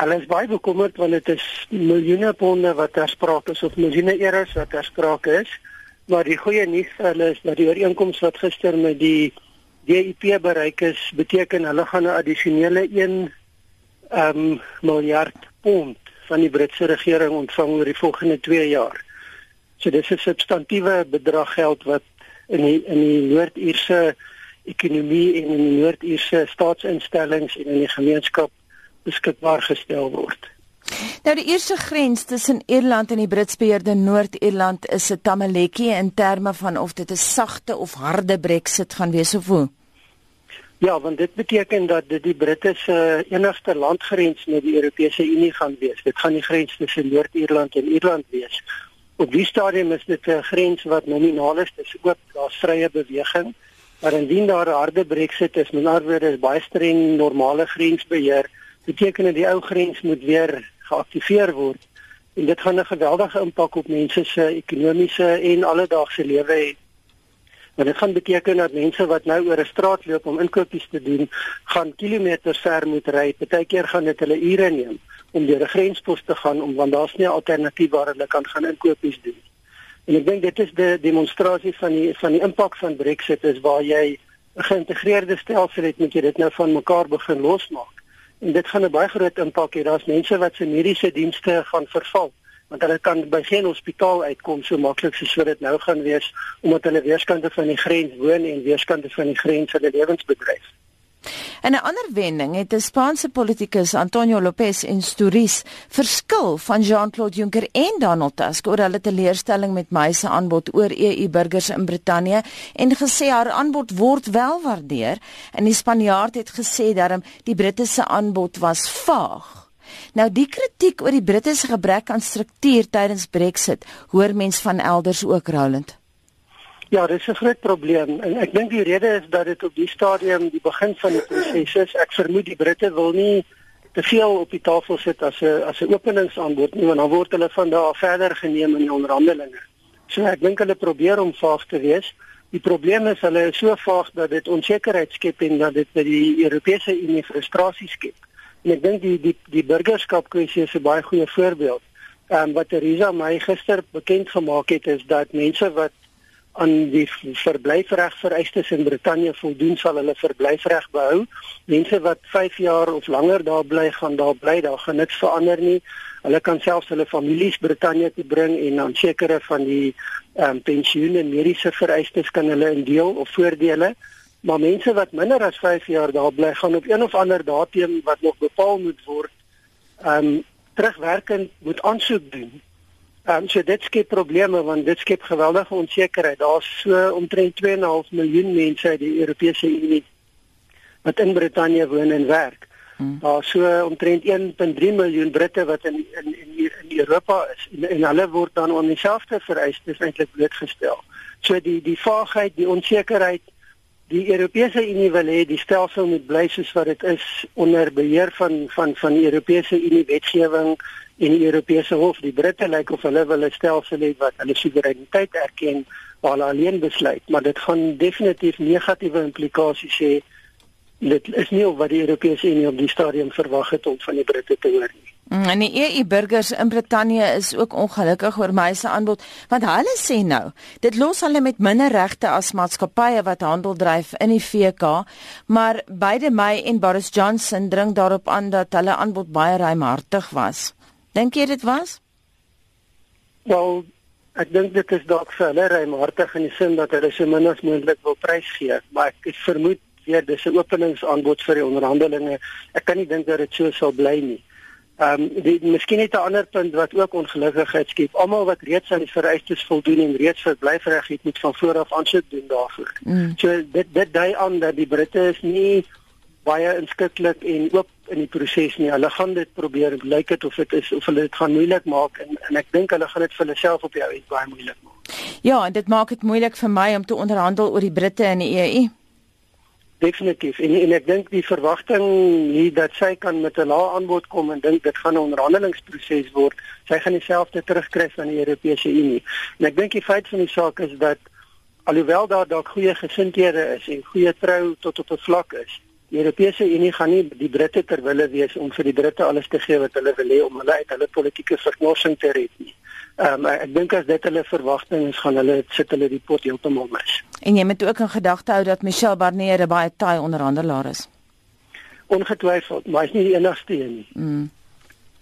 Hulle is baie bekommerd want dit is miljoene ponde wat ter sprake is of miljoene euros wat ter sprake is. Maar die goeie nuus vir hulle is dat die ooreenkoms wat gister met die DIP bereik is, beteken hulle gaan 'n addisionele 1 um, miljard pond van die Britse regering ontvang oor die volgende 2 jaar. So dis 'n substantiëre bedrag geld wat in die in die Noord-Ierse ekonomie en in die Noord-Ierse staatsinstellings en in die gemeenskap beskikbaar gestel word. Nou die eerste grens tussen Ierland en die Britsbeheerde Noord-Ierland is 'n tamaletjie in terme van of dit 'n sagte of harde Brexit gaan wees of hoe. Ja, want dit beteken dat dit die Britte se enigste landgrens met die Europese Unie gaan wees. Dit gaan die grens tussen Noord-Ierland en Ierland wees. Op die stadium is dit 'n grens wat nominaal is, dis oop, daar's vrye beweging. Maar indien daar 'n harde Brexit is, met ander woorde is baie streng normale grensbeheer, beteken dit die ou grens moet weer geaktiveer word. En dit gaan 'n geweldige impak op mense se ekonomiese en alledaagse lewe hê. Want dit gaan beteken dat mense wat nou oor 'n straat loop om inkopies te doen, gaan kilometers ver moet ry. Partykeer gaan dit hulle ure neem om deur 'n grenspos te gaan om want daar's nie 'n alternatief waar hulle kan gaan inkopies doen. En ek dink dit is die demonstrasie van die van die impak van Brexit is waar jy 'n geïntegreerde stelsel het moet jy dit nou van mekaar begin losmaak. En dit gaan 'n baie groot impak hê. Daar's mense wat se mediese dienste gaan verval want hulle kan by geen hospitaal uitkom so maklik soos wat dit nou gaan wees omdat hulle weerskante van die grens woon en weerskante van die grens hulle lewens bedryf. En 'n ander wending het 'n Spaanse politikus Antonio Lopez en Stories verskil van Jean-Claude Juncker en Donald Tusk oor hulle teleurstelling met May se aanbod oor EU burgers in Brittanje en gesê haar aanbod word wel waardeer en die Spanjaard het gesê dat die Britte se aanbod was vaag. Nou die kritiek oor die Britte se gebrek aan struktuur tydens Brexit hoor mens van elders ook Roland. Ja, dit is 'n groot probleem en ek dink die rede is dat dit op die stadium die begin van die proses is. Ek vermoed die Britte wil nie te veel op die tafel sit as 'n as 'n openingsaanbod nie want dan word hulle van daar verder geneem in die onderhandelinge. So ek dink hulle probeer om vaag te wees. Die probleem is hulle is so vaag dat dit onsekerheid skep en dat dit by die Europese Unie frustrasie skep. En ek dink die die die burgerskap kwessie is 'n baie goeie voorbeeld. Ehm um, wat Theresa May gister bekend gemaak het is dat mense wat aan die verblyfreg vereistes in Brittanje voldoen sal hulle verblyfreg behou. Mense wat 5 jaar of langer daar bly, gaan daar bly, daar gaan niks verander nie. Hulle kan selfs hulle families Brittanje toe bring en dan sekere van die ehm um, pensioen en mediese vereistes kan hulle indeel of voordele. Maar mense wat minder as 5 jaar daar bly, gaan op een of ander datum wat nog bepaal moet word, ehm um, terugwerkend moet aansoek doen Um, so dit skep probleme want dit skep geweldige onsekerheid. Daar's so omtrent 2.5 miljoen mense uit die Europese Unie wat in Brittanje woon en werk. Hmm. Daar's so omtrent 1.3 miljoen Britte wat in in in, in Europa is en, en hulle word dan aan dieselfde vereistes eintlik blootgestel. So die die vaagheid, die onsekerheid Die Europese Unie wil hê die stelsel moet bly soos wat dit is onder beheer van van van die Europese Unie wetgewing en die Europese Hof. Die Britte lyk of hulle wil 'n stelsel hê wat hulle soewereiniteit erken waar hulle alleen besluit, maar dit gaan definitief negatiewe implikasies hê. Dit is nie wat die Europese Unie op die stadium verwag het om van die Britte te hoor nie. Mm, en die EU burgers in Brittanje is ook ongelukkig oor my se aanbod want hulle sê nou dit los hulle met minder regte as maatskappye wat handel dryf in die VK maar beide my en Boris Johnson dring daarop aan dat hulle aanbod baie ruimhartig was. Dink jy dit was? Wel, ek dink dit is dalk vir hulle ruimhartig in die sin dat hulle so min as moontlik wil prys gee, maar ek vermoed weer dis 'n openingsaanbod vir die onderhandelinge. Ek kan nie dink dat dit so sal bly nie. Ehm um, die miskien net 'n ander punt wat ook ongelukkigheid skep. Almal wat reeds aan die vereistes voldoen en reeds verblyfreg het, moet van voor af aansoek doen daarvoor. Mm. So dit dit dui aan dat die Britte is nie baie inskikkelik en oop in die proses nie. Hulle gaan dit probeer lyk dit of dit is of hulle dit gaan moeilik maak en en ek dink hulle gaan dit vir hulle self op jou uit baie moeilik maak. Ja, en dit maak dit moeilik vir my om te onderhandel oor die Britte in die EU. Definitief. En en ek dink die verwagting hier dat sy kan met 'n lae aanbod kom en dink dit gaan 'n onderhandelingsproses word. Sy gaan dieselfde terugkry van die Europese Unie. En ek dink die feit van die saak is dat alhoewel daar dalk goeie gesindhede is en goeie trou tot op 'n vlak is, Die Europese Unie gaan nie die Britte ter wille wees om vir die Britte alles te gee wat hulle wil hê om hulle uit hulle politieke verknorsing te red nie. Ehm um, ek dink as dit hulle verwagting is, gaan hulle sit hulle die pot heeltemal mis. En jy moet ook in gedagte hou dat Michel Barnier 'n baie taai onderhandelaar is. Ongetwyfeld, maar hy is nie die enigste een nie. Mm.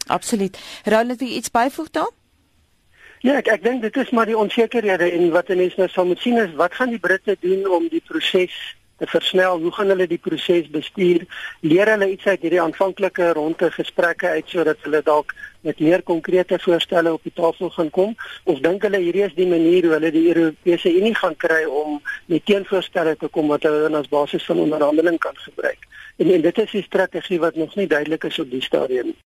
Absoluut. Raul het jy iets byvoeg daar? Ja, ek ek dink dit is maar die onsekerhede en wat mense nou sal moet sien is wat gaan die Britte doen om die proses te versnel? Hoe gaan hulle die proses bestuur? Leer hulle iets uit hierdie aanvanklike ronde gesprekke uit sodat hulle dalk met meer konkrete voorstelle op die tafel gaan kom? Of dink hulle hierdie is die manier hoe hulle die Europese Unie gaan kry om met teenvoorstelle te kom wat hulle dan as basis van onderhandeling kan gebruik? En, en dit is 'n strategie wat nog nie duidelik is op die stadium nie.